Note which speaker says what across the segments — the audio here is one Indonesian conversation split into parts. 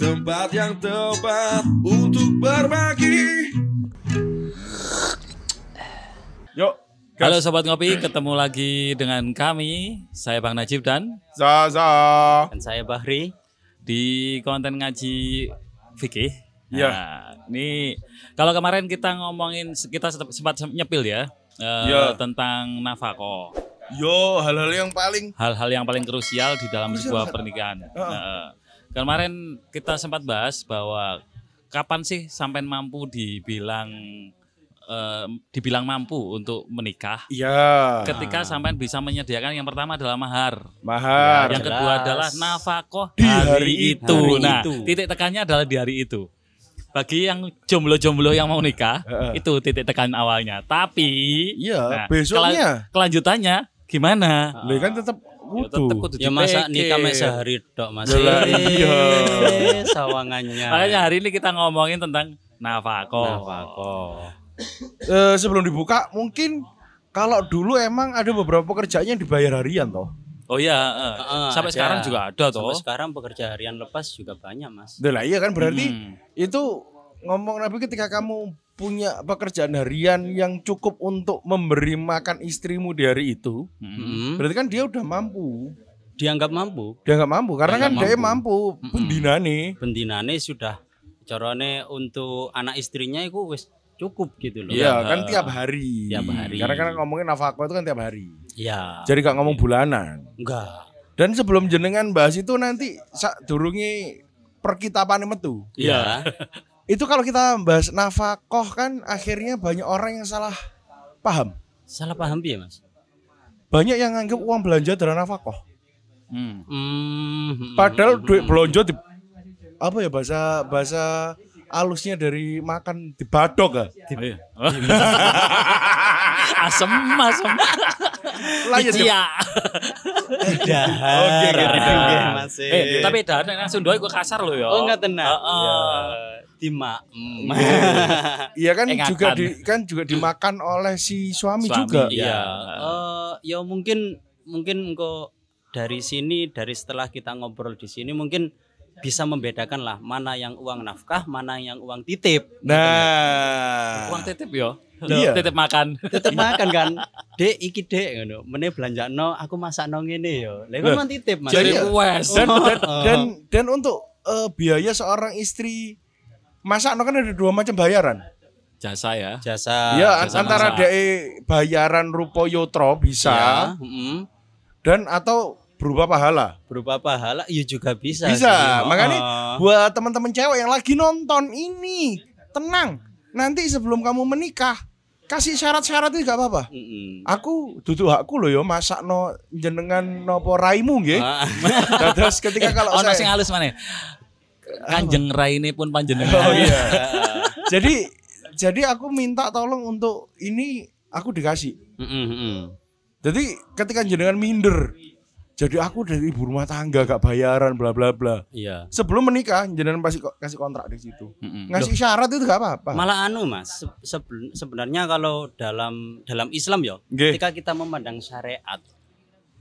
Speaker 1: tempat yang tepat untuk berbagi. Yuk,
Speaker 2: Halo Sobat Ngopi, ketemu lagi dengan kami, saya Bang Najib dan
Speaker 1: Zaza.
Speaker 3: Dan saya Bahri.
Speaker 2: di konten ngaji fikih.
Speaker 1: Iya.
Speaker 2: Nah, ini kalau kemarin kita ngomongin kita sempat nyepil ya
Speaker 1: Iya.
Speaker 2: tentang nafkah.
Speaker 1: Yo, hal-hal yang paling
Speaker 2: Hal-hal yang paling krusial di dalam
Speaker 1: Krusial
Speaker 2: sebuah pernikahan.
Speaker 1: Heeh.
Speaker 2: Nah, kemarin kita sempat bahas bahwa kapan sih sampai mampu dibilang eh, dibilang mampu untuk menikah?
Speaker 1: Iya.
Speaker 2: Ketika sampai bisa menyediakan yang pertama adalah mahar.
Speaker 1: Mahar.
Speaker 2: yang
Speaker 3: jelas.
Speaker 2: kedua adalah nafkah
Speaker 1: Di
Speaker 2: hari,
Speaker 1: hari
Speaker 2: itu.
Speaker 3: Hari
Speaker 2: nah,
Speaker 3: itu.
Speaker 2: titik tekannya adalah di hari itu. Bagi yang jomblo-jomblo yang mau nikah,
Speaker 1: Heeh.
Speaker 2: itu titik tekan awalnya. Tapi
Speaker 1: Iya,
Speaker 2: nah,
Speaker 1: besoknya.
Speaker 2: kela- kelanjutannya gimana?
Speaker 1: Lah kan tetap
Speaker 2: Ya, tetep
Speaker 1: wudu.
Speaker 2: kudu
Speaker 3: Ya masa nikah mek sehari dok Mas.
Speaker 1: Lah, iya.
Speaker 3: Eh, Sawangannya.
Speaker 2: Makanya hari ini kita ngomongin tentang nafkah.
Speaker 3: Nafkah.
Speaker 1: Eh, sebelum dibuka mungkin kalau dulu emang ada beberapa pekerjaan yang dibayar harian toh.
Speaker 2: Oh iya, eh.
Speaker 3: Heeh,
Speaker 2: sampai
Speaker 3: ada.
Speaker 2: sekarang juga ada toh.
Speaker 3: Sampai sekarang pekerja harian lepas juga banyak Mas.
Speaker 1: Lah iya kan berarti
Speaker 2: Hmm.
Speaker 1: itu ngomong Nabi ketika kamu punya pekerjaan harian yang cukup untuk memberi makan istrimu di hari itu,
Speaker 2: Hmm.
Speaker 3: Mm.
Speaker 1: berarti kan dia udah mampu.
Speaker 3: Dianggap mampu.
Speaker 1: Dia nggak mampu karena kan
Speaker 3: Dianggap
Speaker 1: dia mampu
Speaker 3: Mm-mm.
Speaker 1: pembinane.
Speaker 3: Bendinane sudah corone untuk anak istrinya itu wis cukup gitu loh.
Speaker 1: Iya
Speaker 2: Iya.
Speaker 1: kan tiap hari.
Speaker 3: Tiap hari.
Speaker 1: Karena kan ngomongin nafkah itu kan tiap hari.
Speaker 3: Iya.
Speaker 1: Jadi gak ngomong bulanan.
Speaker 3: Enggak.
Speaker 1: Dan sebelum jenengan bahas itu nanti sak durungi perkitapane metu.
Speaker 3: Iya.
Speaker 1: Itu kalau kita bahas nafkah kan akhirnya banyak orang yang salah paham.
Speaker 3: Salah paham ya Mas?
Speaker 1: Banyak yang nganggap uang belanja adalah nafkah.
Speaker 2: Hmm.
Speaker 3: Hmm.
Speaker 1: Padahal duit belanja di apa ya bahasa bahasa alusnya dari makan di badok ya.
Speaker 2: Iya. asem, asem.
Speaker 1: Lanjut.
Speaker 2: Iya.
Speaker 3: Dahar.
Speaker 1: Oke, oke, oke.
Speaker 3: Nggih, Mas.
Speaker 2: Eh, tapi dah nang Sunda iku kasar lho ya.
Speaker 3: Oh enggak tenang.
Speaker 2: Heeh.
Speaker 3: Tima.
Speaker 1: Iya kan
Speaker 2: Ingatan.
Speaker 1: juga di kan juga dimakan oleh si suami,
Speaker 2: Suami,
Speaker 1: juga.
Speaker 2: Iya.
Speaker 3: Eh, ya mungkin mungkin kok dari sini dari setelah kita ngobrol di sini mungkin bisa membedakan lah mana yang uang nafkah, mana yang uang titip.
Speaker 1: Nah.
Speaker 2: Uang titip yo.
Speaker 1: Iya.
Speaker 2: Titip makan.
Speaker 3: Tetep makan kan. Dek iki dek ngono. Mene belanjakno aku masakno ngene yo. Lah
Speaker 1: Loh,
Speaker 3: kan titip Mas.
Speaker 2: Jadi
Speaker 1: Iya.
Speaker 2: wes.
Speaker 1: Dan
Speaker 3: Oh,
Speaker 1: dan,
Speaker 3: oh.
Speaker 1: dan dan untuk eh, biaya seorang istri masak kan ada dua macam bayaran.
Speaker 2: Jasa ya.
Speaker 3: jasa.
Speaker 1: ya
Speaker 2: jasa
Speaker 1: antara. DE bayaran rupo yotro bisa
Speaker 3: Ya, mm-mm.
Speaker 1: dan atau berupa pahala.
Speaker 3: berupa pahala iya juga bisa.
Speaker 1: Bisa.
Speaker 3: sih.
Speaker 1: Makanya
Speaker 3: Oh.
Speaker 1: buat teman-teman cewek yang lagi nonton ini, tenang. Nanti sebelum kamu menikah, kasih syarat-syarat itu gak apa-apa.
Speaker 3: Mm-mm.
Speaker 1: Aku duduk hakku loh yo masak no jenengan nopo raimu nggih.
Speaker 3: Ah,
Speaker 1: Terus ketika kalau
Speaker 2: sing
Speaker 1: saya
Speaker 2: halus mana? Kanjeng raine pun panjenengan.
Speaker 1: Oh iya. jadi jadi aku minta tolong untuk ini aku dikasih.
Speaker 3: mm-mm, mm-mm.
Speaker 1: Jadi ketika jenengan minder, jadi aku dari ibu rumah tangga gak bayaran bla bla bla.
Speaker 3: Iya.
Speaker 1: Sebelum menikah jenengan pasti kasih kontrak di situ.
Speaker 2: Mm-mm.
Speaker 1: Ngasih syarat itu gak apa-apa.
Speaker 3: Malah anu Mas, se- sebe- sebenarnya kalau dalam dalam Islam ya, ketika kita memandang syariat,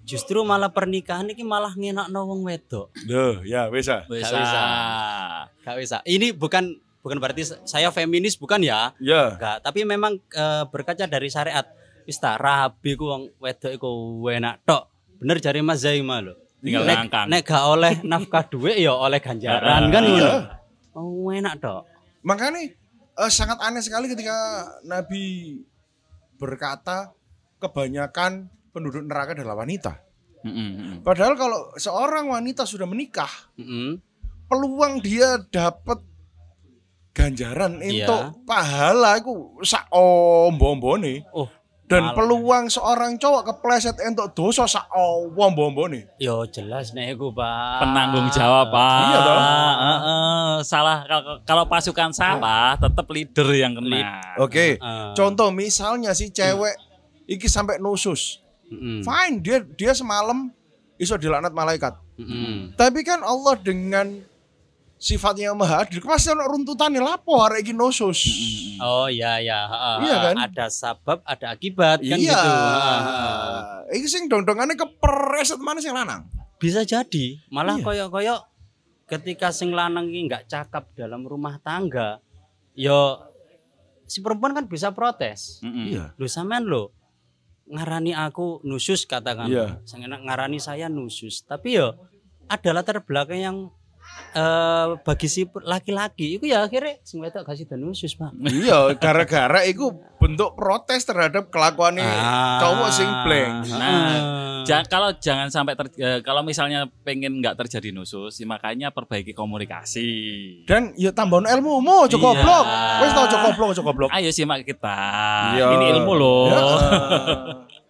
Speaker 3: justru malah pernikahan ini malah ngenakno wong wedok.
Speaker 1: Duh, ya bisa.
Speaker 2: Wes.
Speaker 3: Gak bisa.
Speaker 2: ah.
Speaker 3: Gak bisa. Ini bukan bukan berarti saya feminis bukan ya?
Speaker 1: Ya.
Speaker 3: Enggak, tapi memang eh, berkaca dari syariat. Wis ta rabi ku wong wedok iku enak tok. Bener jari Mas Zaima lho.
Speaker 2: Tinggal
Speaker 3: nek,
Speaker 2: ngangkang.
Speaker 3: nek gak oleh nafkah duit ya oleh ganjaran kan ngono. Oh, enak tok.
Speaker 1: Makanya eh, sangat aneh sekali ketika Nabi berkata kebanyakan penduduk neraka adalah wanita.
Speaker 2: Mm-mm, mm-mm.
Speaker 1: Padahal kalau seorang wanita sudah menikah,
Speaker 3: Mm-mm.
Speaker 1: peluang dia dapat ganjaran
Speaker 3: Iya.
Speaker 1: untuk pahala itu sak ombo-ombone.
Speaker 3: Oh,
Speaker 1: Dan
Speaker 3: malah.
Speaker 1: peluang seorang cowok kepleset untuk dosa sak ombo-ombone.
Speaker 3: Yo jelas nih gue pak.
Speaker 2: Penanggung jawab, Pak.
Speaker 1: Iya toh.
Speaker 2: Heeh, salah kalau- kalau pasukan salah tetap leader yang kena.
Speaker 1: Oke.
Speaker 3: Heeh.
Speaker 1: Contoh misalnya si cewek iki sampai nusus.
Speaker 3: Mm-mm.
Speaker 1: Fine, dia dia semalam iso dilaknat malaikat.
Speaker 3: Mm-mm.
Speaker 1: Tapi kan Allah dengan sifatnya yang maha adil, pasti ono runtutane lapo arek iki nusus.
Speaker 3: Oh iya ya. heeh,
Speaker 1: Iya kan?
Speaker 3: Ada sebab, ada akibat kan
Speaker 1: iya.
Speaker 3: gitu. Heeh, heeh.
Speaker 1: Iki sing dong-dongane kepreset mana sing lanang?
Speaker 3: Bisa jadi. Malah
Speaker 1: Iya.
Speaker 3: koyok-koyok ketika sing lanang iki nggak cakap dalam rumah tangga, yo si perempuan kan bisa protes.
Speaker 2: Mm-mm.
Speaker 1: Iya.
Speaker 3: Lu sampean lo ngarani aku nusus katakan. Sing enak ngarani saya nusus. Tapi yo ada latar belakang yang eh bagi si laki-laki itu ya akhirnya sing wedok kasih dan nusus, Pak.
Speaker 1: Iya, gara-gara itu bentuk protes terhadap kelakuan
Speaker 3: Ah.
Speaker 1: cowok sing blank.
Speaker 2: Nah, Ja- kalau jangan sampai ter- eh, kalau misalnya pengen nggak terjadi nusus, ya makanya perbaiki komunikasi.
Speaker 1: Dan ya tambahan ilmu, mau ojo
Speaker 2: Iya.
Speaker 1: goblok. Wis tau ojo goblok, ojo goblok.
Speaker 2: Ayo simak kita.
Speaker 1: Iya.
Speaker 2: Ini ilmu loh.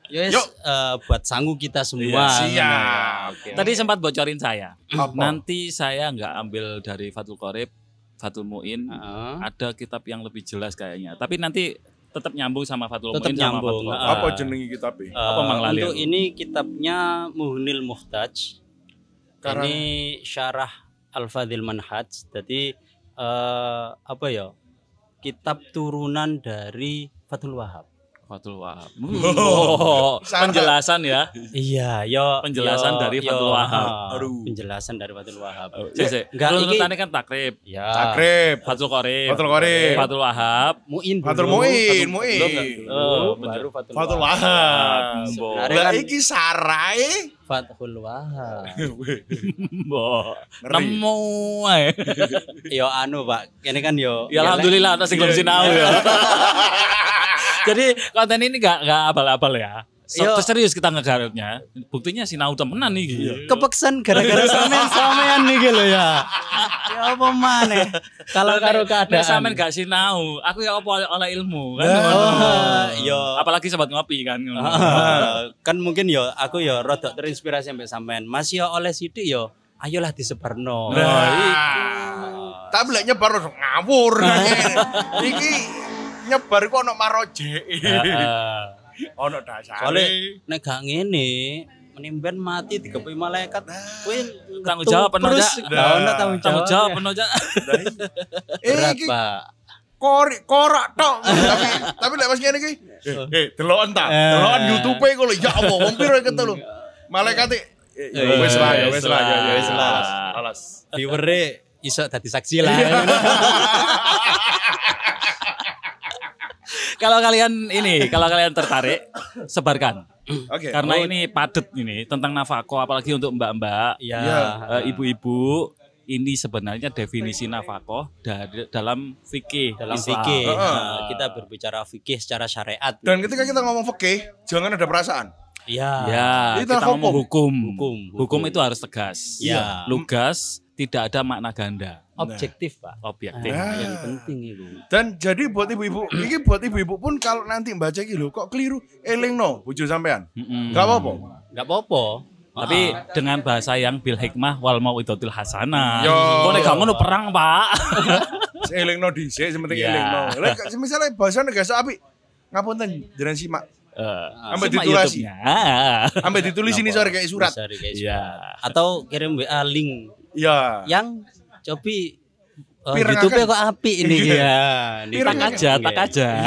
Speaker 1: Ya.
Speaker 3: Yes,
Speaker 1: Yuk.
Speaker 3: eh, buat sanggu kita semua.
Speaker 1: Iya, siap.
Speaker 3: Oke.
Speaker 2: Tadi sempat bocorin saya.
Speaker 1: Apa?
Speaker 2: Nanti saya nggak ambil dari Fatul Qorib, Fatul Muin.
Speaker 3: Heeh.
Speaker 2: Ada kitab yang lebih jelas kayaknya. Tapi nanti tetap nyambung sama Fatul
Speaker 3: Tetap
Speaker 2: Muin sama
Speaker 3: nyambung.
Speaker 2: Fatul Qorib.
Speaker 3: Ah.
Speaker 1: Apa jenengi kita Pi?
Speaker 3: Eh,
Speaker 2: Apa Mang Lali
Speaker 3: untuk
Speaker 2: aku?
Speaker 3: ini kitabnya Muhnil Muhtaj.
Speaker 1: Karang-
Speaker 3: Ini syarah Al-Fadhil Manhaj. Jadi eh, apa ya? Kitab turunan dari Fathul Wahab.
Speaker 2: Fatul Wahab. Oh,
Speaker 1: Oh,
Speaker 2: penjelasan ya.
Speaker 3: Iya, yo
Speaker 2: Penjelasan dari Fathul Wahab.
Speaker 3: ah,
Speaker 1: Aduh.
Speaker 3: Penjelasan dari Fathul Wahab.
Speaker 2: Sik, sik.
Speaker 3: Enggak,
Speaker 2: Kalau
Speaker 3: ini-
Speaker 2: urutannya kan takrib.
Speaker 3: Ya.
Speaker 1: Sakrib,
Speaker 2: Fatul Qorib.
Speaker 1: Fatul Qorib.
Speaker 2: Fatul Wahab.
Speaker 3: Muin dulu.
Speaker 1: Fathul Muin, Muin.
Speaker 2: Oh,
Speaker 3: baru Fathul,
Speaker 1: Fatul
Speaker 3: Wahab.
Speaker 1: Lah
Speaker 3: kan
Speaker 1: iki sarai.
Speaker 3: Fathul Wahab.
Speaker 2: Mbok. Nemu ae.
Speaker 3: yo anu, Pak. Ini kan yo
Speaker 2: Ya alhamdulillah atas belum
Speaker 1: Iya,
Speaker 2: sinau
Speaker 1: iya.
Speaker 2: ya. Jadi konten ini gak gak abal-abal ya. So,
Speaker 3: Yo.
Speaker 2: serius kita ngegarapnya. Buktinya sinau temenan nih.
Speaker 3: kepeksan gara-gara sampean-sampean nih gitu ya. Ya apa maneh? Kalau karo
Speaker 2: Nek
Speaker 3: keadaan.
Speaker 2: sampean gak sinau, aku ya apa oleh ilmu kan.
Speaker 3: Oh, yo
Speaker 2: Apalagi sobat ngopi kan.
Speaker 3: Ah, kan mungkin yo aku yo rodok terinspirasi sampai sampean. Mas yo oleh sidik yo ayolah disebarno.
Speaker 1: Nah, tapi lek nyebar terus ngawur. Iki nyebar kok ono maroje.
Speaker 2: Heeh.
Speaker 1: Ono dasare.
Speaker 3: Soalnya nek gak ngene menimben mati digepi malaikat kuwi
Speaker 2: Tanggung jawab penuh,
Speaker 3: gak ono tanggung jawab.
Speaker 2: Tanggung jawab penuh.
Speaker 1: Eh
Speaker 3: Berat,
Speaker 1: iki
Speaker 3: Pak.
Speaker 1: kori korak tok. tapi tapi lek pas ngene iki eh deloken ta. Deloken YouTube iku lho ya Allah wong piro iki lho. Malaikat
Speaker 3: Eh,
Speaker 1: wis lah ya wis lah ya ya,
Speaker 2: wis
Speaker 1: wis
Speaker 2: lah.
Speaker 1: lah. Alas.
Speaker 3: Viewer iso dadi saksi lah.
Speaker 2: Kalau kalian ini, kalau kalian tertarik, sebarkan.
Speaker 1: Oke.
Speaker 2: Karena
Speaker 1: Oh,
Speaker 2: ini padet ini tentang nafako apalagi untuk mbak-mbak,
Speaker 3: Iya.
Speaker 1: Iya.
Speaker 2: eh, ibu-ibu. Ini sebenarnya definisi nafako dari dalam fikih
Speaker 3: dalam fikih nah, kita berbicara fikih secara syariat.
Speaker 1: Dan ketika kita ngomong fikih, jangan ada perasaan.
Speaker 3: Iya.
Speaker 2: Ya,
Speaker 1: Itu
Speaker 2: kita ngomong hukum.
Speaker 3: Hukum,
Speaker 2: Hukum.
Speaker 3: hukum.
Speaker 2: itu harus tegas.
Speaker 3: Iya.
Speaker 2: Lugas, tidak ada makna ganda.
Speaker 3: Objektif, Pak.
Speaker 2: Objektif.
Speaker 3: Nah,
Speaker 1: Ah.
Speaker 3: yang penting itu.
Speaker 1: Dan jadi buat ibu-ibu, ini buat ibu-ibu pun kalau nanti baca iki lho kok keliru, eling no bojo sampean.
Speaker 2: Mm-mm.
Speaker 1: Gak apa-apa.
Speaker 3: Enggak apa-apa.
Speaker 2: Tapi
Speaker 3: Ah.
Speaker 2: dengan bahasa yang bil hikmah wal mau'idotil hasanah.
Speaker 1: Yo.
Speaker 2: Kok nek gak ngono perang, Pak.
Speaker 1: Eling no dhisik, sementing
Speaker 2: Iya.
Speaker 1: eling no. Lah kok misalnya apik. Ngapunten, jenengan simak.
Speaker 2: Eh,
Speaker 1: Sampai
Speaker 2: simak
Speaker 1: ditulasi.
Speaker 2: YouTube-nya.
Speaker 1: Sampai ditulis ini sore kayak surat.
Speaker 2: Iya.
Speaker 3: surat. Atau kirim WA link
Speaker 1: Iya.
Speaker 3: yang cobi uh,
Speaker 1: Pireng
Speaker 3: YouTube
Speaker 1: akan.
Speaker 3: kok api ini ya.
Speaker 2: Tak aja, tak aja.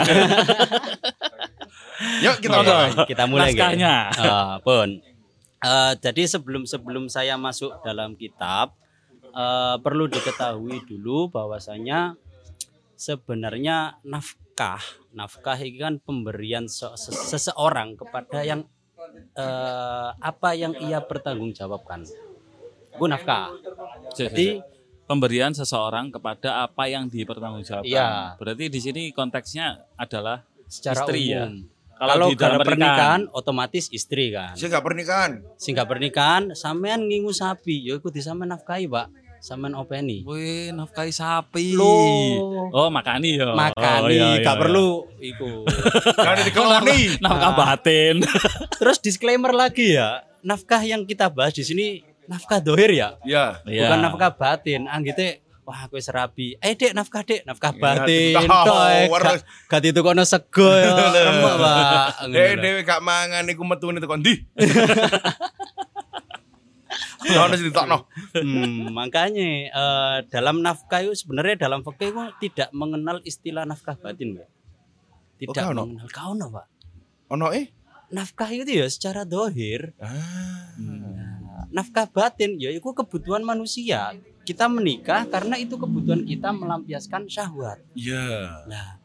Speaker 1: Yuk kita
Speaker 2: Monggo.
Speaker 1: mulai.
Speaker 3: Kita mulai?
Speaker 2: Naskahnya.
Speaker 3: Ah, pun. Eh, jadi sebelum sebelum saya masuk dalam kitab eh, perlu diketahui dulu bahwasanya sebenarnya nafkah nafkah ini kan pemberian se- se- seseorang kepada yang eh, apa yang ia pertanggungjawabkan. Itu nafkah. Jadi
Speaker 2: pemberian seseorang kepada apa yang dipertanggungjawabkan.
Speaker 3: Iya.
Speaker 2: Berarti di sini konteksnya adalah
Speaker 3: secara
Speaker 2: Istri ya?
Speaker 3: umum.
Speaker 2: Kalau
Speaker 3: Kalau
Speaker 2: di dalam pernikahan.
Speaker 3: pernikahan otomatis istri kan.
Speaker 1: Saya gak pernikahan.
Speaker 3: Sehingga pernikahan sampean ngingu sapi, ya iku disampean nafkahi, Pak. Sampean openi.
Speaker 2: Wih, nafkahi sapi.
Speaker 3: Loh.
Speaker 2: Oh, makani ya.
Speaker 3: Makani,
Speaker 2: Oh, iya, iya,
Speaker 3: gak
Speaker 2: iya.
Speaker 3: perlu iku.
Speaker 1: Jangan dikeloni.
Speaker 2: Nafkah batin.
Speaker 3: Terus disclaimer lagi ya, nafkah yang kita bahas di sini nafkah dohir ya,
Speaker 1: Ya.
Speaker 2: Iya.
Speaker 3: bukan nafkah batin. Anggite wah aku wis rabi. Eh Dek, nafkah Dek, nafkah
Speaker 1: Ya,
Speaker 3: batin. Tok, eh, gak- Gak ditukono sego ya. Remek, Pak. Ngono
Speaker 1: Eh dewe gak mangan iku metune tekan ndi? Ya ono ditokno.
Speaker 3: Hmm, makanya eh, dalam nafkah itu sebenarnya dalam fikih itu tidak mengenal istilah nafkah batin, Pak. Tidak
Speaker 1: Oh,
Speaker 3: mengenal kau no, Pak.
Speaker 1: Ono eh?
Speaker 3: Nafkah itu ya secara dohir,
Speaker 1: Ah.
Speaker 3: Nafkah batin ya itu kebutuhan manusia. kita menikah karena itu kebutuhan kita melampiaskan syahwat.
Speaker 1: Iya.
Speaker 3: Nah,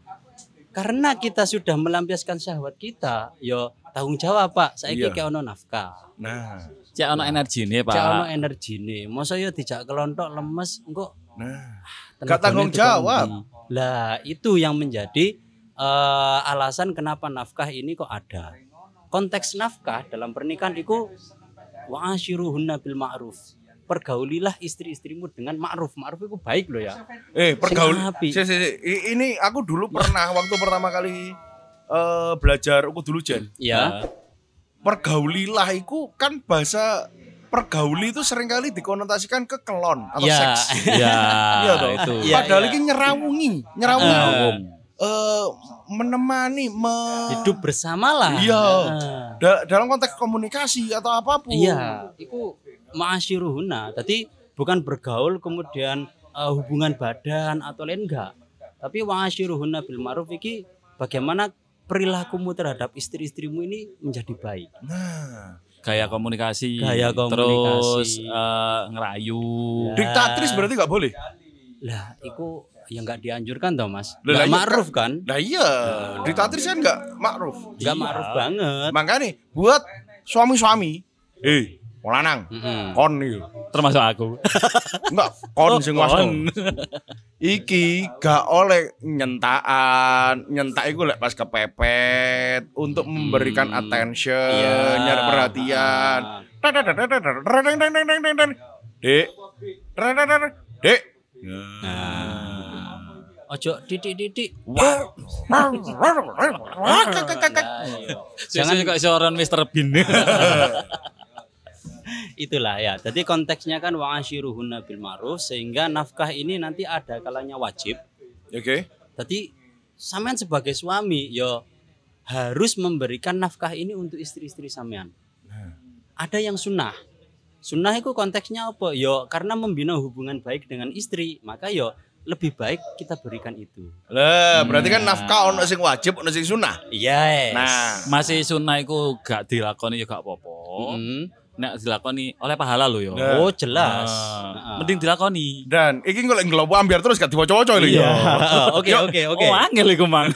Speaker 3: karena kita sudah melampiaskan syahwat kita, yo tanggung jawab Pak. Saya
Speaker 1: Iya.
Speaker 3: kayak ono nafkah.
Speaker 1: Nah,
Speaker 2: Cek ono energi nih, Pak.
Speaker 3: Cak ono energi nih. Masa yo dijak kelontok lemes engko
Speaker 1: nah.
Speaker 3: tenaganya
Speaker 1: Gak tanggung jawab.
Speaker 3: Lah, itu yang menjadi eh, alasan kenapa nafkah ini kok ada. Konteks nafkah dalam pernikahan itu wa asyiruhunna bil ma'ruf. Pergaulilah istri-istrimu dengan ma'ruf. Ma'ruf itu baik loh ya.
Speaker 1: Eh, pergaul. Si, si, si. Ini aku dulu pernah waktu pertama kali eh, belajar aku dulu Jen.
Speaker 3: Ya.
Speaker 1: Pergaulilah itu kan bahasa pergauli itu sering kali dikonotasikan ke kelon atau
Speaker 3: Ya.
Speaker 1: seks.
Speaker 2: Ya,
Speaker 1: Iya toh.
Speaker 2: itu.
Speaker 3: Iya,
Speaker 1: Padahal
Speaker 3: iya.
Speaker 1: ini nyerawungi, nyerawungi.
Speaker 2: Ngawung.
Speaker 1: Eh, menemani, me-
Speaker 3: Hidup bersamalah.
Speaker 1: Iya.
Speaker 3: Nah.
Speaker 1: da- dalam konteks komunikasi atau apa pun.
Speaker 3: Iya, itu ma'asyiruhunna. Tadi bukan bergaul kemudian eh, hubungan badan atau lain enggak. Tapi wa'asyiruhunna bil ma'ruf iki bagaimana perilakumu terhadap istri-istrimu ini menjadi baik.
Speaker 1: Nah,
Speaker 2: Gaya komunikasi.
Speaker 3: Gaya
Speaker 2: Terus
Speaker 3: komunikasi.
Speaker 2: eh, ngerayu.
Speaker 3: Ya.
Speaker 1: diktatris berarti nggak boleh.
Speaker 3: Lah, itu yang enggak dianjurkan toh, Mas.
Speaker 1: Iya,
Speaker 3: ma'ruf kan?
Speaker 1: Nah iya, diktatris kan nggak makruf.
Speaker 3: Enggak
Speaker 2: Iya.
Speaker 3: ma'ruf banget.
Speaker 1: Makanya buat suami-suami, eh, mau lanang,
Speaker 3: Mm-mm.
Speaker 1: kon nih,
Speaker 2: Termasuk aku.
Speaker 1: enggak kon sing
Speaker 2: kon.
Speaker 1: Iki gak oleh nyentaan, nyentak iku lek pas kepepet untuk memberikan
Speaker 3: Hmm.
Speaker 1: attention,
Speaker 3: Iya.
Speaker 1: nyari perhatian. Dek, dek.
Speaker 3: Nah. Ojo titik-titik.
Speaker 1: Wah.
Speaker 2: Jangan kok seorang Mr. Bean.
Speaker 3: Itulah ya. Jadi konteksnya kan wa'asyiruhunna bil ma'ruf sehingga nafkah ini nanti ada kalanya wajib.
Speaker 1: Oke.
Speaker 3: Jadi sampean sebagai suami yo harus memberikan nafkah ini untuk istri-istri sampean. Ada yang sunnah. Sunnah itu konteksnya apa? Yo karena membina hubungan baik dengan istri, maka yo lebih baik kita berikan itu.
Speaker 1: Lah, berarti kan nafkah ono sing wajib, ono sing sunnah.
Speaker 3: Yes.
Speaker 1: Nah,
Speaker 2: Masih sunnah iku gak dilakoni ya gak apa-apa.
Speaker 3: Mm.
Speaker 2: Nek dilakoni oleh pahala lo yo.
Speaker 1: Nah.
Speaker 3: Oh jelas.
Speaker 2: Ah,
Speaker 3: Heeh.
Speaker 2: Mending dilakoni.
Speaker 1: dan iki kok lek ngelopo ambiar terus gak diwaca-waca lho ya.
Speaker 3: Oke
Speaker 1: Yuk.
Speaker 3: oke oke.
Speaker 2: Oh, angel iku mang.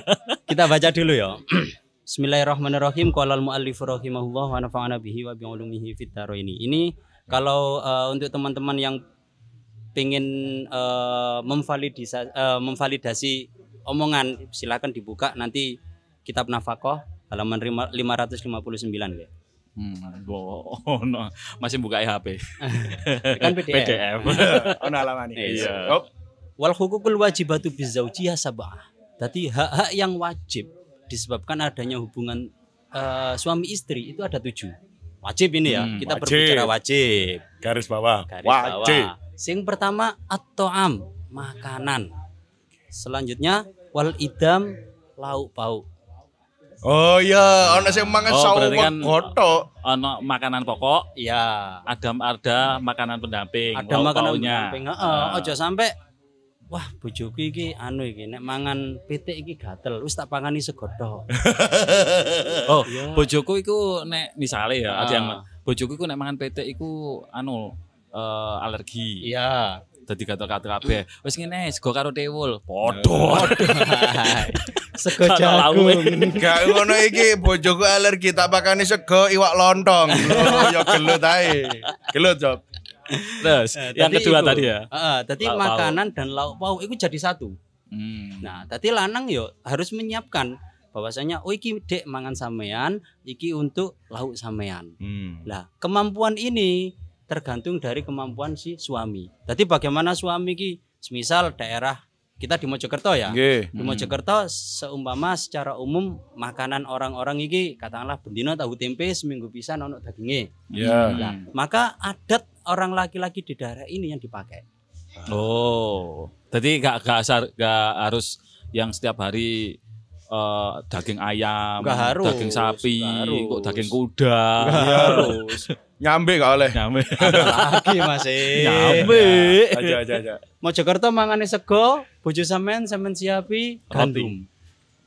Speaker 3: Kita baca dulu ya. Bismillahirrahmanirrahim. Qala al-muallif rahimahullah wa nafa'ana bihi wa bi ulumihi fid. Ini kalau eh, untuk teman-teman yang pengen eh, memvalidisa- eh, memvalidasi omongan silakan dibuka nanti kitab nafkah halaman lima- 559 ya.
Speaker 2: Hmm, oh, no. masih buka HP.
Speaker 3: Kan PDF.
Speaker 2: PDF.
Speaker 1: Ono alamane.
Speaker 2: Iya.
Speaker 1: Oh,
Speaker 3: Wal hukukul wajibatu bizaujiyah sab'ah. Tadi hak-hak yang wajib disebabkan adanya hubungan eh, suami istri itu ada tujuh. Wajib ini ya,
Speaker 2: Hmm,
Speaker 3: kita
Speaker 1: wajib.
Speaker 3: berbicara wajib.
Speaker 1: garis bawah.
Speaker 3: Garis
Speaker 1: wajib.
Speaker 3: bawah. Sing pertama at-ta'am, makanan. Selanjutnya wal idam lauk pauk.
Speaker 1: Oh iya, ono sing mangan
Speaker 2: Oh,
Speaker 1: sawo
Speaker 2: kan-
Speaker 1: gotok.
Speaker 2: Ono makanan pokok,
Speaker 3: Ya,
Speaker 2: ada ada makanan pendamping,
Speaker 3: ada makanan
Speaker 2: pauknya.
Speaker 3: pendamping. Heeh,
Speaker 2: Ah.
Speaker 3: ojo sampai Wah, bojoku iki anu iki nek mangan pitik iki gatel, wis tak pangani segodhok.
Speaker 2: Oh,
Speaker 3: Iya.
Speaker 2: bojoku iku nek misale ya, ada yang
Speaker 3: Ah.
Speaker 2: bojoku iku nek mangan petek iku anu eh, alergi.
Speaker 3: Iya.
Speaker 2: Dadi gatel-gatel kabeh. Wis ngene sego karo tewul. Podho.
Speaker 3: Sego jagung.
Speaker 1: Gak ngono iki bojoku alergi tak pakani sego iwak lontong. Lho, ya gelut ae. Gelut, Job.
Speaker 2: Terus
Speaker 3: Eh,
Speaker 2: yang kedua
Speaker 3: iku.
Speaker 2: tadi ya.
Speaker 3: Heeh, tadi
Speaker 2: Lauk
Speaker 3: makanan dan lauk pauk itu jadi satu.
Speaker 2: Hmm.
Speaker 3: Nah, tadi lanang yo harus menyiapkan bahwasanya oh iki dek mangan sampean, iki untuk lauk sampean.
Speaker 1: Hmm.
Speaker 3: Lah, kemampuan ini tergantung dari kemampuan si suami. Jadi bagaimana suami ki semisal daerah kita di Mojokerto ya.
Speaker 1: Nggih.
Speaker 3: Di Mojokerto seumpama secara umum makanan orang-orang iki katakanlah bendino tahu tempe seminggu pisan ono dagingnya.
Speaker 1: Ya.
Speaker 3: Lah, maka adat orang laki-laki di daerah ini yang dipakai.
Speaker 2: Oh. Jadi gak gak, gak harus yang setiap hari eh, daging ayam,
Speaker 3: harus,
Speaker 2: daging sapi,
Speaker 3: harus.
Speaker 2: kok daging kuda.
Speaker 3: Harus.
Speaker 1: Nyambe gak oleh.
Speaker 2: Nyampe.
Speaker 3: lagi masih.
Speaker 2: Nyambe.
Speaker 1: Aja aja aja.
Speaker 3: Mojokerto mangane sego, bojo sampean sampean siapi gandum,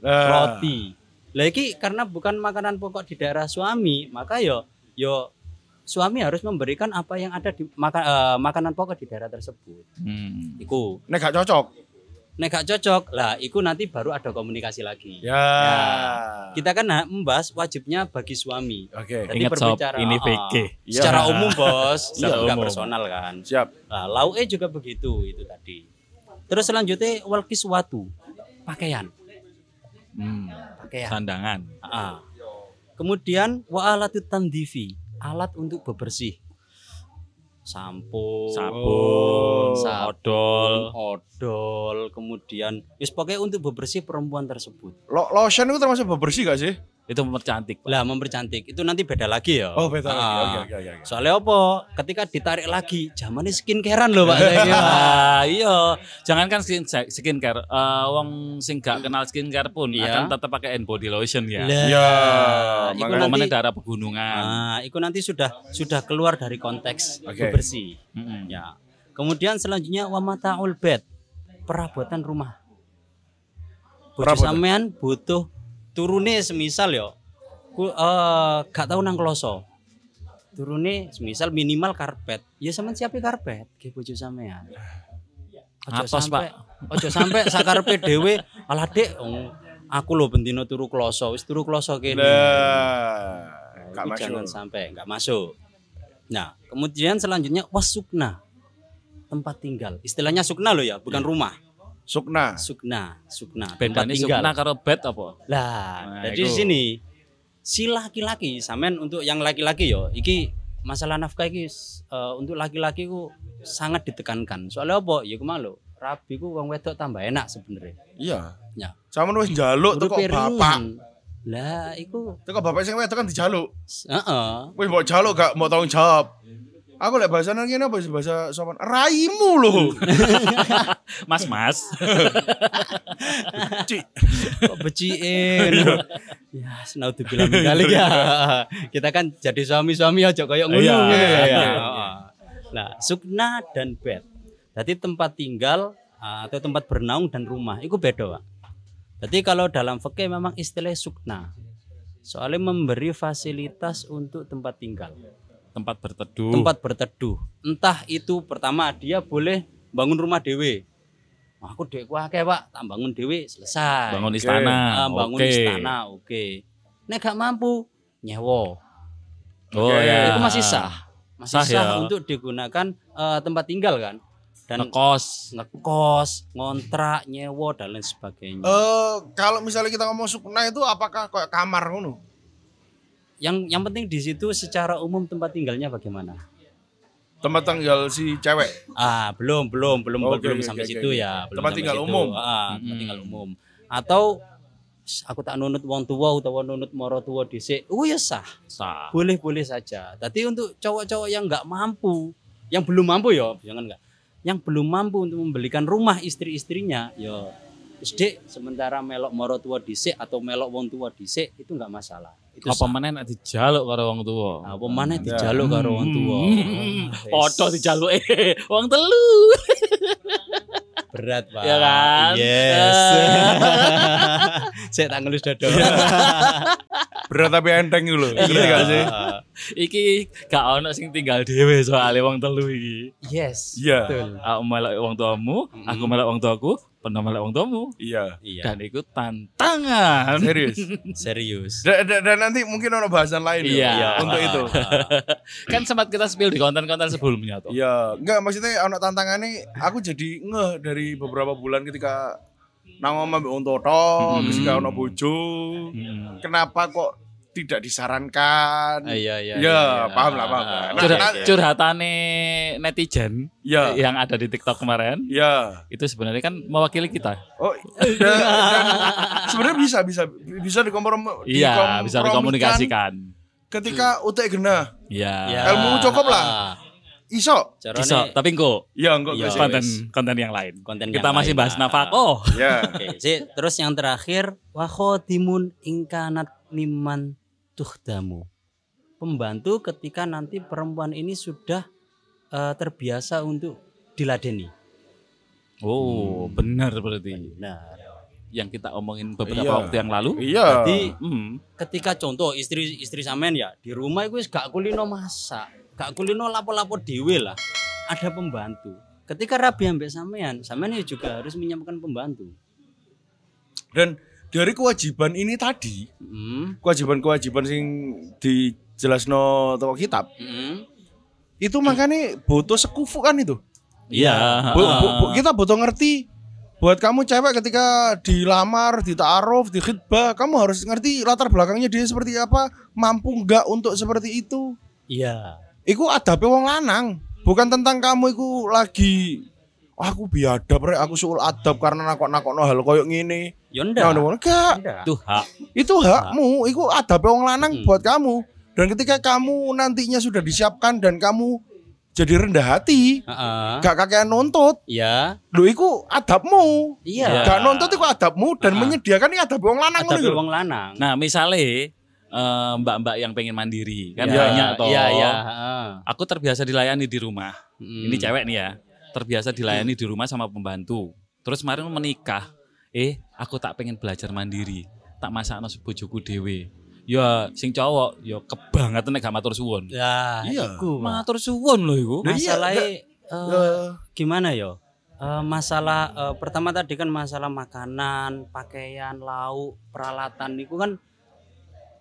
Speaker 1: Nah,
Speaker 3: roti. Lah iki karena bukan makanan pokok di daerah suami, maka yo yo suami harus memberikan apa yang ada di maka, eh, makanan pokok di daerah tersebut.
Speaker 2: Hmm.
Speaker 3: Iku
Speaker 1: Nek gak cocok.
Speaker 3: Nek gak cocok lah, iku nanti baru ada komunikasi lagi.
Speaker 1: Ya.
Speaker 3: Kita kan nah, membahas wajibnya bagi suami.
Speaker 1: Oke.
Speaker 3: Jadi
Speaker 2: Ingat sob, ini
Speaker 3: ah,
Speaker 2: VK.
Speaker 1: Iya.
Speaker 3: Secara umum bos,
Speaker 2: Secara
Speaker 3: nggak
Speaker 2: umum.
Speaker 3: personal kan.
Speaker 1: Siap.
Speaker 3: Nah, lau E juga begitu itu tadi. Terus selanjutnya wal kiswatu, pakaian,
Speaker 2: Hmm.
Speaker 3: pakaian.
Speaker 2: Sandangan.
Speaker 3: Ah. Kemudian wa alatut tandifi, alat untuk bebersih. Sampo,
Speaker 2: Sabun,
Speaker 3: Sabun.
Speaker 2: odol.
Speaker 3: odol, kemudian wis pokoknya untuk bebersih perempuan tersebut.
Speaker 1: Lo lotion itu termasuk bebersih gak sih?
Speaker 2: Itu mempercantik. Pak.
Speaker 3: Lah mempercantik itu nanti beda lagi ya.
Speaker 1: Oh, beda lagi.
Speaker 3: Ah.
Speaker 1: Oke, oke, oke. oke.
Speaker 3: Soalnya apa? Ketika ditarik lagi, zamannya skincarean loh Pak. saya kira.
Speaker 2: Ah, iya, jangankan skin skincare, eh wong sing gak kenal skincare pun
Speaker 3: Iya.
Speaker 2: akan tetap pakai hand body lotion ya.
Speaker 1: Ya,
Speaker 3: iku
Speaker 1: makanya-
Speaker 2: Umpamanya
Speaker 3: nanti
Speaker 2: daerah pegunungan.
Speaker 3: Nah, itu nanti sudah sudah keluar dari konteks
Speaker 1: Oke.
Speaker 3: bersih.
Speaker 2: Mm-mm.
Speaker 3: Ya. Kemudian selanjutnya wamataul bed, perabotan rumah. Bojo
Speaker 1: Perabotan.
Speaker 3: sampean butuh turune semisal yo. Ku eh gak tau nang kloso. Turune semisal minimal karpet. Ya sampean siapi karpet ke bojo sampean. Ojo sampe, Ojo sampe sakarpe dhewe alah Dek, oh, aku lho bendino turu kloso, wis turu kloso kene.
Speaker 1: Lah, gak masuk.
Speaker 3: jangan sampai nggak masuk. Nah, kemudian selanjutnya wasukna tempat tinggal. Istilahnya sukna loh ya, bukan rumah.
Speaker 1: Sukna.
Speaker 3: Sukna, sukna tempat
Speaker 2: Bedanya
Speaker 3: tinggal.
Speaker 2: sukna karo bed apa?
Speaker 3: Lah,
Speaker 2: Nah,
Speaker 3: jadi di sini si laki-laki, samen untuk yang laki-laki yo, iki masalah nafkah iki eh, untuk laki-laki ku sangat ditekankan. Soalnya apa? Ya kemalo. Rabi ku wong wedok tambah enak sebenarnya.
Speaker 1: Iya.
Speaker 3: Ya.
Speaker 1: Sama wis njaluk teko
Speaker 3: Uripe
Speaker 1: bapak.
Speaker 3: Lah, iku
Speaker 1: Teko bapak sing wedok kan dijaluk.
Speaker 3: heeh.
Speaker 1: Wis mbok jaluk gak mau tanggung jawab. Aku lek bahasa nang kene apa sih? Bahasa sopan? Raimu lho.
Speaker 2: Mas Mas.
Speaker 1: Cik.
Speaker 3: kok beciin ya senau dibilang kali ya. Kita kan jadi suami-suami aja kayak ngono.
Speaker 2: Iya, iya,
Speaker 3: nah sukna dan bed. Jadi tempat tinggal ah, atau tempat bernaung dan rumah itu beda pak. Jadi kalau dalam fikih memang istilah sukna. Soalnya memberi fasilitas untuk tempat tinggal
Speaker 2: Tempat berteduh.
Speaker 3: tempat berteduh entah itu pertama dia boleh bangun rumah dewe aku dek akeh pak tak bangun dewe selesai
Speaker 2: bangun
Speaker 1: Oke.
Speaker 2: istana.
Speaker 3: Ah, bangun
Speaker 2: Oke.
Speaker 3: istana, oke. Nek gak mampu, nyewa.
Speaker 2: Oh
Speaker 1: Oke.
Speaker 2: ya.
Speaker 3: Itu masih sah. Masih
Speaker 2: Sah,
Speaker 3: sah,
Speaker 2: ya.
Speaker 3: untuk digunakan eh, tempat tinggal kan. Dan
Speaker 2: Ngekos.
Speaker 3: ngekos, ngontrak, nyewa dan lain sebagainya.
Speaker 1: Eh kalau misalnya kita ngomong sukna itu apakah kayak kamar ngono?
Speaker 3: Yang yang penting di situ secara umum tempat tinggalnya bagaimana?
Speaker 1: Tempat tinggal si cewek.
Speaker 3: Ah, belum, belum, belum,
Speaker 1: Oke,
Speaker 3: belum
Speaker 1: oke,
Speaker 3: sampai
Speaker 1: oke,
Speaker 3: situ
Speaker 1: oke.
Speaker 3: ya. Belum
Speaker 1: Tempat tinggal
Speaker 3: situ.
Speaker 1: umum.
Speaker 3: Ah, tempat
Speaker 2: Mm-mm.
Speaker 3: tinggal umum. Atau "S, aku tak nunut wong tua utawa nunut moro tua dhisik. Oh ya sah.
Speaker 2: Sah.
Speaker 3: boleh-boleh saja. Tapi untuk cowok-cowok yang nggak mampu, yang belum mampu ya, jangan nggak, yang belum mampu untuk membelikan rumah istri-istrinya, ya SD sementara melok moro tua dhisik atau melok wong tua dhisik itu nggak masalah.
Speaker 2: Apa meneh nek dijaluk karo wong tuwa.
Speaker 3: Nah, apa maneh dijaluk karo wong tua.
Speaker 2: Padha dijaluk eh wong telu.
Speaker 3: berat, Pak.
Speaker 2: Ya kan?
Speaker 3: Yes. Saya tak ngelus dada.
Speaker 1: Berat tapi enteng itu loh. Ngerti gak sih?
Speaker 2: Iki gak ono sing tinggal dhewe soalnya wong telu iki.
Speaker 3: Yes.
Speaker 1: Iya.
Speaker 3: Betul.
Speaker 2: Aku melok wong tuamu, aku melok wong tuaku, pernah melok wong tuamu.
Speaker 1: Iya.
Speaker 3: Iya.
Speaker 2: Dan itu tantangan.
Speaker 1: Serius.
Speaker 3: Serius.
Speaker 1: Dan, dan- dan nanti mungkin ada bahasan lain ya
Speaker 2: Iya.
Speaker 1: untuk itu.
Speaker 2: kan sempat kita spill di konten-konten sebelumnya tuh.
Speaker 1: Iya, enggak maksudnya anak tantangannya aku jadi ngeh dari beberapa bulan ketika nang omah mbek wong toto,
Speaker 2: Hmm.
Speaker 1: terus gak ono bojo.
Speaker 2: Hmm.
Speaker 1: Kenapa kok tidak disarankan?
Speaker 3: Ah, Iya, iya.
Speaker 1: Ya, paham lah, paham lah.
Speaker 3: Ah,
Speaker 1: Nah,
Speaker 2: Curhat-
Speaker 1: nah,
Speaker 2: curhatane netizen
Speaker 1: Ya,
Speaker 2: yang ada di TikTok kemarin
Speaker 1: ya.
Speaker 2: itu sebenarnya kan mewakili kita.
Speaker 1: Oh, dan sebenarnya bisa bisa bisa dikomprom
Speaker 2: Iya, bisa dikomunikasikan.
Speaker 1: Ketika utek genah,
Speaker 2: Iya.
Speaker 3: Ya.
Speaker 1: Ilmu cukup lah. iso.
Speaker 3: Carane
Speaker 2: Bisa, tapi engko
Speaker 1: Ya,
Speaker 3: Iya.
Speaker 1: bisa.
Speaker 2: konten konten yang lain.
Speaker 3: konten
Speaker 2: Kita
Speaker 3: yang
Speaker 2: masih
Speaker 3: lain,
Speaker 2: bahas
Speaker 3: Pak.
Speaker 2: nafkah.
Speaker 1: Ya.
Speaker 3: Oke, sih. Terus yang terakhir wa khotimun ingkanat liman tuhdamu. Pembantu ketika nanti perempuan ini sudah eh, terbiasa untuk diladeni.
Speaker 2: Oh, benar berarti.
Speaker 3: Benar.
Speaker 2: yang kita omongin beberapa
Speaker 1: Iya.
Speaker 2: waktu yang lalu.
Speaker 1: Iya.
Speaker 3: Jadi
Speaker 2: Hmm.
Speaker 3: ketika contoh istri istri sampean ya di rumah itu wis gak kulino masak, gak kulino lapo-lapo dhewe lah. Ada pembantu. Ketika rabi ambek sampean, sampean ya juga harus menyiapkan pembantu.
Speaker 1: Dan dari kewajiban ini tadi,
Speaker 3: Hmm.
Speaker 1: kewajiban-kewajiban sing dijelasno toko kitab,
Speaker 3: Hmm.
Speaker 1: itu makanya butuh sekufu kan itu.
Speaker 2: Iya.
Speaker 1: Bu- bu- bu- kita butuh ngerti buat kamu cewek ketika dilamar, ditaaruf, di khidbah, kamu harus ngerti latar belakangnya dia seperti apa, mampu nggak untuk seperti itu.
Speaker 3: Iya.
Speaker 1: Iku adabe wong lanang, bukan tentang kamu iku lagi "Oh, aku biadab rek, aku suul adab karena nakok-nakokno hal koyo ngene.
Speaker 3: Ya
Speaker 1: Nah, enggak.
Speaker 3: Ndak.
Speaker 2: Itu hak.
Speaker 1: Itu hakmu, itu adabe wong lanang
Speaker 3: Hmm.
Speaker 1: buat kamu. Dan ketika kamu nantinya sudah disiapkan dan kamu jadi rendah hati,
Speaker 3: Heeh.
Speaker 1: gak kakean nuntut,
Speaker 3: Iya.
Speaker 1: lho iku adabmu.
Speaker 3: Iya.
Speaker 1: Gak nuntut iku adabmu dan
Speaker 3: Ah.
Speaker 1: menyediakan ini adab wong lanang
Speaker 3: Ada
Speaker 1: ngono lho.
Speaker 3: wong lanang.
Speaker 2: Nah, misalnya eh, mbak-mbak yang pengen mandiri kan
Speaker 3: Iya,
Speaker 2: banyak toh.
Speaker 3: Iya, iya, heeh.
Speaker 2: Aku terbiasa dilayani di rumah.
Speaker 3: Hmm.
Speaker 2: Ini cewek nih ya. Terbiasa dilayani di rumah sama pembantu. Terus kemarin menikah. Eh, aku tak pengen belajar mandiri. Tak masakno bojoku dhewe. Ya sing cowok ya kebangetan nek gak matur suwun.
Speaker 3: Ya,
Speaker 1: Iya.
Speaker 3: iku.
Speaker 2: Matur suwun lho iku.
Speaker 1: Iya,
Speaker 3: Masalahnya eh,
Speaker 1: Eh,
Speaker 3: gimana ya? Eh, masalah eh, pertama tadi kan masalah makanan, pakaian, lauk, peralatan itu kan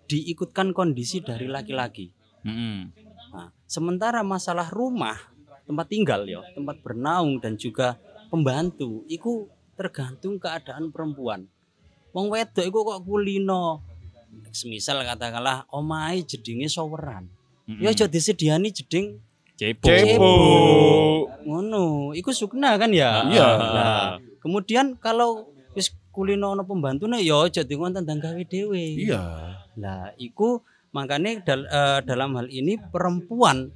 Speaker 3: diikutkan kondisi dari laki-laki.
Speaker 2: Mm-mm.
Speaker 3: Nah, sementara masalah rumah, tempat tinggal ya, tempat bernaung dan juga pembantu, itu tergantung keadaan perempuan. Wong wedok iku kok kulino. Semisal katakanlah omahe jedinge showeran.
Speaker 2: Mm-mm.
Speaker 3: Ya aja disediani jeding
Speaker 2: cepo.
Speaker 1: Cepo.
Speaker 3: ngono. Iku sukna kan ya?
Speaker 1: Iya.
Speaker 3: Nah, kemudian kalau wis kulino ono pembantune ya aja dikon tendang gawe dhewe.
Speaker 1: Iya.
Speaker 3: Lah, iku makanya dal- eh, dalam hal ini perempuan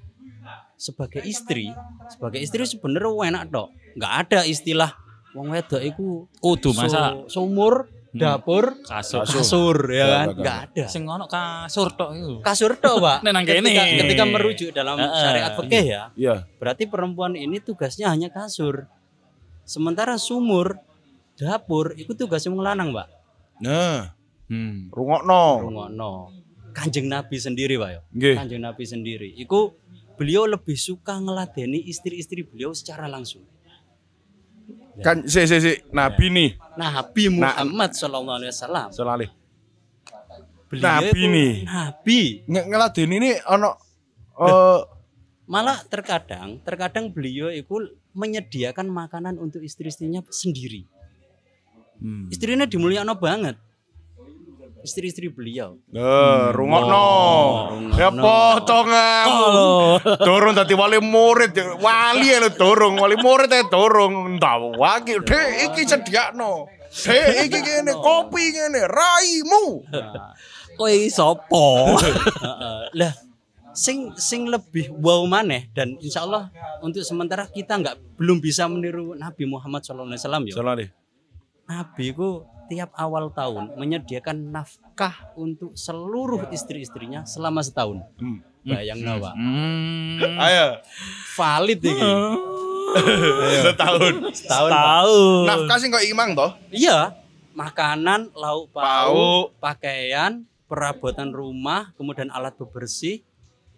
Speaker 3: sebagai istri, sebagai istri sebenarnya enak tok. Nggak ada istilah wong wedok iku
Speaker 2: Kudu
Speaker 3: su-
Speaker 2: masa
Speaker 3: sumur, dapur,
Speaker 2: kasur.
Speaker 1: Kasur.
Speaker 3: kasur ya kan?
Speaker 1: nggak,
Speaker 3: Nggak ada.
Speaker 2: Sing ono kasur tok iku.
Speaker 3: Kasur tok, Pak.
Speaker 2: Nang kene.
Speaker 3: ketika, ketika merujuk dalam
Speaker 2: Heeh.
Speaker 3: syariat fikih ya,
Speaker 1: Iya.
Speaker 3: berarti perempuan ini tugasnya hanya kasur. Sementara sumur, dapur itu tugasnya wong lanang, Pak.
Speaker 1: Nah,
Speaker 2: Hmm.
Speaker 1: rungokno.
Speaker 3: Rungokno. Kanjeng Nabi sendiri, Pak ya. Kanjeng Nabi sendiri. Iku beliau lebih suka ngeladeni istri-istri beliau secara langsung.
Speaker 1: Kan si si si Nabi nih,
Speaker 3: Nabi
Speaker 1: Nah.
Speaker 3: Muhammad Sallallahu Alaihi Wasallam.
Speaker 1: Nabi nih.
Speaker 3: Nabi.
Speaker 1: nge ngeladen ini ono eh
Speaker 3: Malah terkadang, terkadang beliau itu menyediakan makanan untuk istri-istrinya sendiri.
Speaker 2: Hmm.
Speaker 3: Istrinya dimuliakan banget. Istri-istri beliau.
Speaker 1: eh rungokno.
Speaker 3: rungokno.
Speaker 1: Ya potong kamu. Dorong tadi wali murid, wali ya lo dorong, wali murid ya dorong. Entah wagi, dek iki sediakno. Dek iki ngene, kopi ngene, raimu.
Speaker 2: Kowe iki sapa?
Speaker 3: Heeh. lah sing sing lebih wow maneh dan insya Allah untuk sementara kita nggak belum bisa meniru Nabi Muhammad SAW ya. Nabi ku tiap awal tahun menyediakan nafkah untuk seluruh istri-istrinya selama setahun.
Speaker 1: Hmm.
Speaker 3: Bayang nawa.
Speaker 2: Hmm.
Speaker 1: Ayo,
Speaker 3: Valid ini.
Speaker 1: setahun.
Speaker 3: Setahun. Pak.
Speaker 2: Tahu.
Speaker 1: Nafkah sing kok imang toh?
Speaker 3: Iya, makanan, lauk pauk, pakaian, perabotan rumah, kemudian alat bebersih,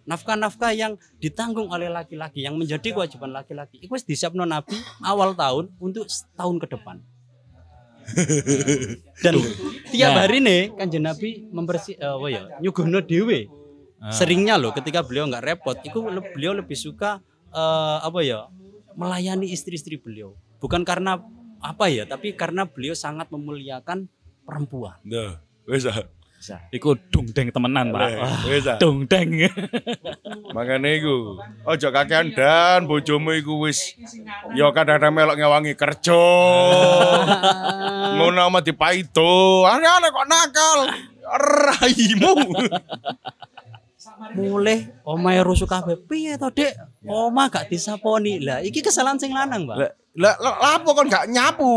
Speaker 3: nafkah-nafkah yang ditanggung oleh laki-laki yang menjadi kewajiban laki-laki. Itu wis disiapno Nabi awal tahun untuk setahun ke depan. Dan tiap
Speaker 2: Nah.
Speaker 3: hari nih kanjeng Nabi membersih eh, apa ya nyuguhno dhewe.
Speaker 2: Ah.
Speaker 3: Seringnya loh ketika beliau nggak repot, itu beliau lebih suka eh, apa ya melayani istri-istri beliau. Bukan karena apa ya, tapi karena beliau sangat memuliakan perempuan.
Speaker 1: Nah, wis ah.
Speaker 2: Iku dongdeng temenan, Pak.
Speaker 1: Wis ah.
Speaker 2: Dongdeng.
Speaker 1: Makane iku, aja kakean dan bojomu iku wis ya kadang-kadang melok ngewangi kerja. Ngono ama dipaido. Aneh-aneh kok nakal. Raimu.
Speaker 3: Mulai omahe rusuh kabeh. Piye to, Dik? Oma gak disaponi. Lah, iki kesalahan sing lanang, Pak.
Speaker 1: Lah lah lah, lapo kon gak nyapu?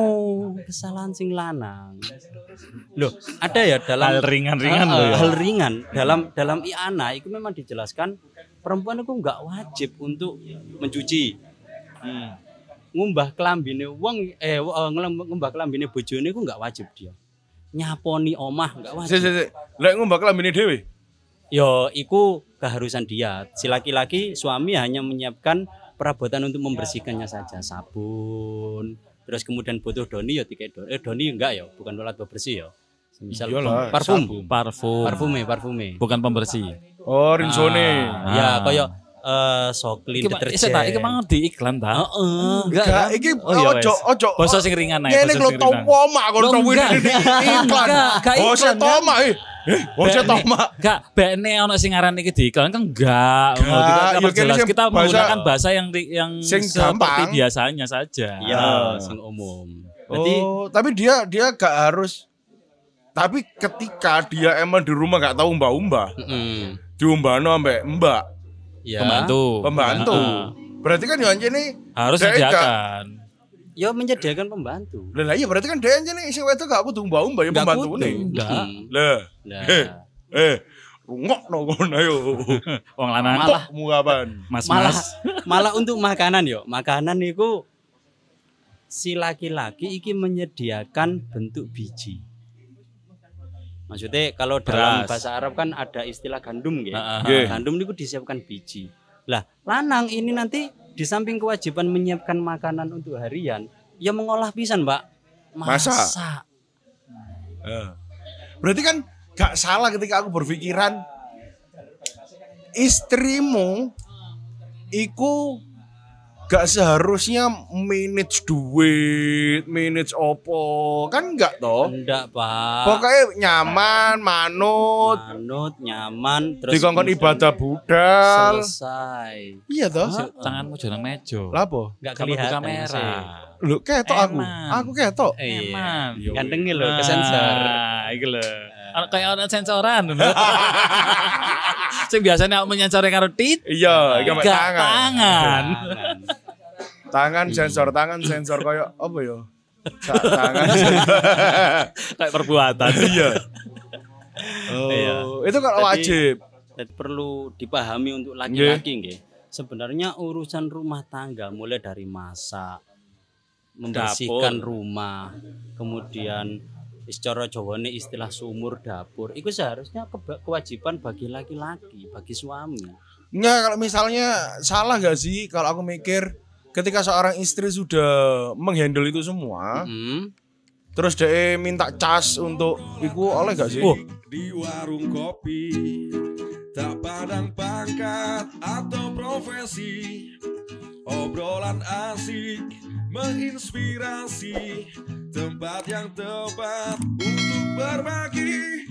Speaker 3: Kesalahan sing lanang. Loh, ada ya dalam
Speaker 2: Hal ringan-ringan
Speaker 3: Ah,
Speaker 2: loh ya.
Speaker 3: Hal ringan dalam dalam iana itu memang dijelaskan perempuan itu nggak wajib untuk mencuci. ngumbah kelambine wong eh eh, ngumbah kelambine bojone iku enggak wajib dia. Nyaponi omah enggak
Speaker 1: Si
Speaker 3: wajib.
Speaker 1: si si. Lek ngumbah kelambine dhewe.
Speaker 3: Yo iku keharusan dia. Si laki-laki suami hanya menyiapkan perabotan untuk membersihkannya saja, sabun. Terus kemudian butuh doni ya tiket doni. Eh doni enggak ya, bukan alat bersih ya. Misal
Speaker 1: Iyalah,
Speaker 3: parfum.
Speaker 2: Parfum.
Speaker 3: Parfume, parfume.
Speaker 2: Bukan pembersih.
Speaker 1: Oh, rinsone.
Speaker 2: Ah.
Speaker 3: Ya, koyo eh soklin
Speaker 2: Iki
Speaker 3: deterjen.
Speaker 2: isa tak iki mang di iklan ta?
Speaker 3: Heeh.
Speaker 2: Enggak.
Speaker 1: Enggak,
Speaker 2: kan?
Speaker 1: iki
Speaker 2: Oh, iya,
Speaker 1: ojo ojo.
Speaker 2: Basa sing ringan ae. Basa
Speaker 1: lho
Speaker 2: sing ringan.
Speaker 1: toma kon ini iklan.
Speaker 2: Enggak, enggak
Speaker 1: Bose
Speaker 2: iklan, kan?
Speaker 1: toma eh. Eh, bose
Speaker 2: Bene-
Speaker 1: toma.
Speaker 2: Enggak, bene ono sing ngaran iki di iklan kan enggak.
Speaker 1: Enggak,
Speaker 2: kita,
Speaker 1: ya kene
Speaker 2: jelas
Speaker 1: sing
Speaker 2: kita
Speaker 1: bahasa-
Speaker 2: menggunakan bahasa yang yang
Speaker 1: Sing
Speaker 2: seperti biasanya saja.
Speaker 3: Iya,
Speaker 1: Ah.
Speaker 3: sing umum. Berarti
Speaker 1: Oh, tapi dia dia gak harus tapi ketika dia emang di rumah gak tahu mbak-mbak,
Speaker 3: mm,
Speaker 1: diumbano ambek mbak,
Speaker 3: ya.
Speaker 2: Pembantu.
Speaker 1: pembantu.
Speaker 2: Ah,
Speaker 1: Berarti kan yang ini
Speaker 2: harus disediakan.
Speaker 3: Ya menyediakan pembantu.
Speaker 1: lah iya berarti kan dia ini sing wedok gak kudu mbak-mbak ya
Speaker 2: Nggak
Speaker 1: pembantu nih.
Speaker 2: Enggak.
Speaker 1: Lah, eh, eh, rungok no kono ayo.
Speaker 2: Wong lanang
Speaker 3: Malah-
Speaker 1: Mu kapan?
Speaker 2: Mas
Speaker 3: malah
Speaker 2: Mas.
Speaker 3: malah untuk makanan yo. Makanan itu si laki-laki iki menyediakan bentuk biji. Maksudnya kalau dalam
Speaker 2: Beras.
Speaker 3: bahasa Arab kan ada istilah gandum gitu.
Speaker 2: Ah, ah,
Speaker 1: Nggih.
Speaker 3: Gandum itu disiapkan biji. Lah, lanang ini nanti di samping kewajiban menyiapkan makanan untuk harian, ya mengolah pisan, Mbak.
Speaker 1: Masak.
Speaker 3: Masak.
Speaker 1: Eh. Berarti kan gak salah ketika aku berpikiran istrimu iku gak seharusnya manage duit, manage opo, kan enggak toh?
Speaker 3: Enggak, Pak.
Speaker 1: Pokoknya nyaman, manut,
Speaker 3: manut, nyaman, terus
Speaker 1: dikongkon ibadah budal.
Speaker 3: selesai.
Speaker 1: Iya toh?
Speaker 2: Sik, Tanganmu jangan mejo.
Speaker 1: Lapo?
Speaker 3: Enggak kelihatan
Speaker 2: kamera.
Speaker 1: Lu ketok aku. Aku ketok.
Speaker 3: Eh, iya.
Speaker 2: Eman.
Speaker 3: Gantengnya loh ke sensor.
Speaker 2: Nah, iki lho. Ana kayak ana sensoran. Sing biasanya aku menyensori karo tit.
Speaker 1: Iya, iki tangan.
Speaker 2: tangan.
Speaker 3: Tangan.
Speaker 1: Tangan sensor, tangan sensor koyo apa? Sa- tangan.
Speaker 2: Kayak perbuatan.
Speaker 1: Iya.
Speaker 3: Iya.
Speaker 1: Oh, itu kalau wajib.
Speaker 3: Jadi perlu dipahami untuk laki-laki nggih. Sebenarnya urusan rumah tangga mulai dari masak, membersihkan
Speaker 2: Dapur.
Speaker 3: rumah, kemudian secara Jawane istilah sumur dapur, itu seharusnya kewajiban bagi laki-laki, bagi suami.
Speaker 1: Enggak, kalau misalnya salah gak sih kalau aku mikir ketika seorang istri sudah menghandle itu semua,
Speaker 3: Mm.
Speaker 1: terus dia minta cas untuk iku oleh gak sih?
Speaker 2: Oh.
Speaker 4: di warung kopi tak pandang pangkat atau profesi obrolan asik menginspirasi tempat yang tepat untuk berbagi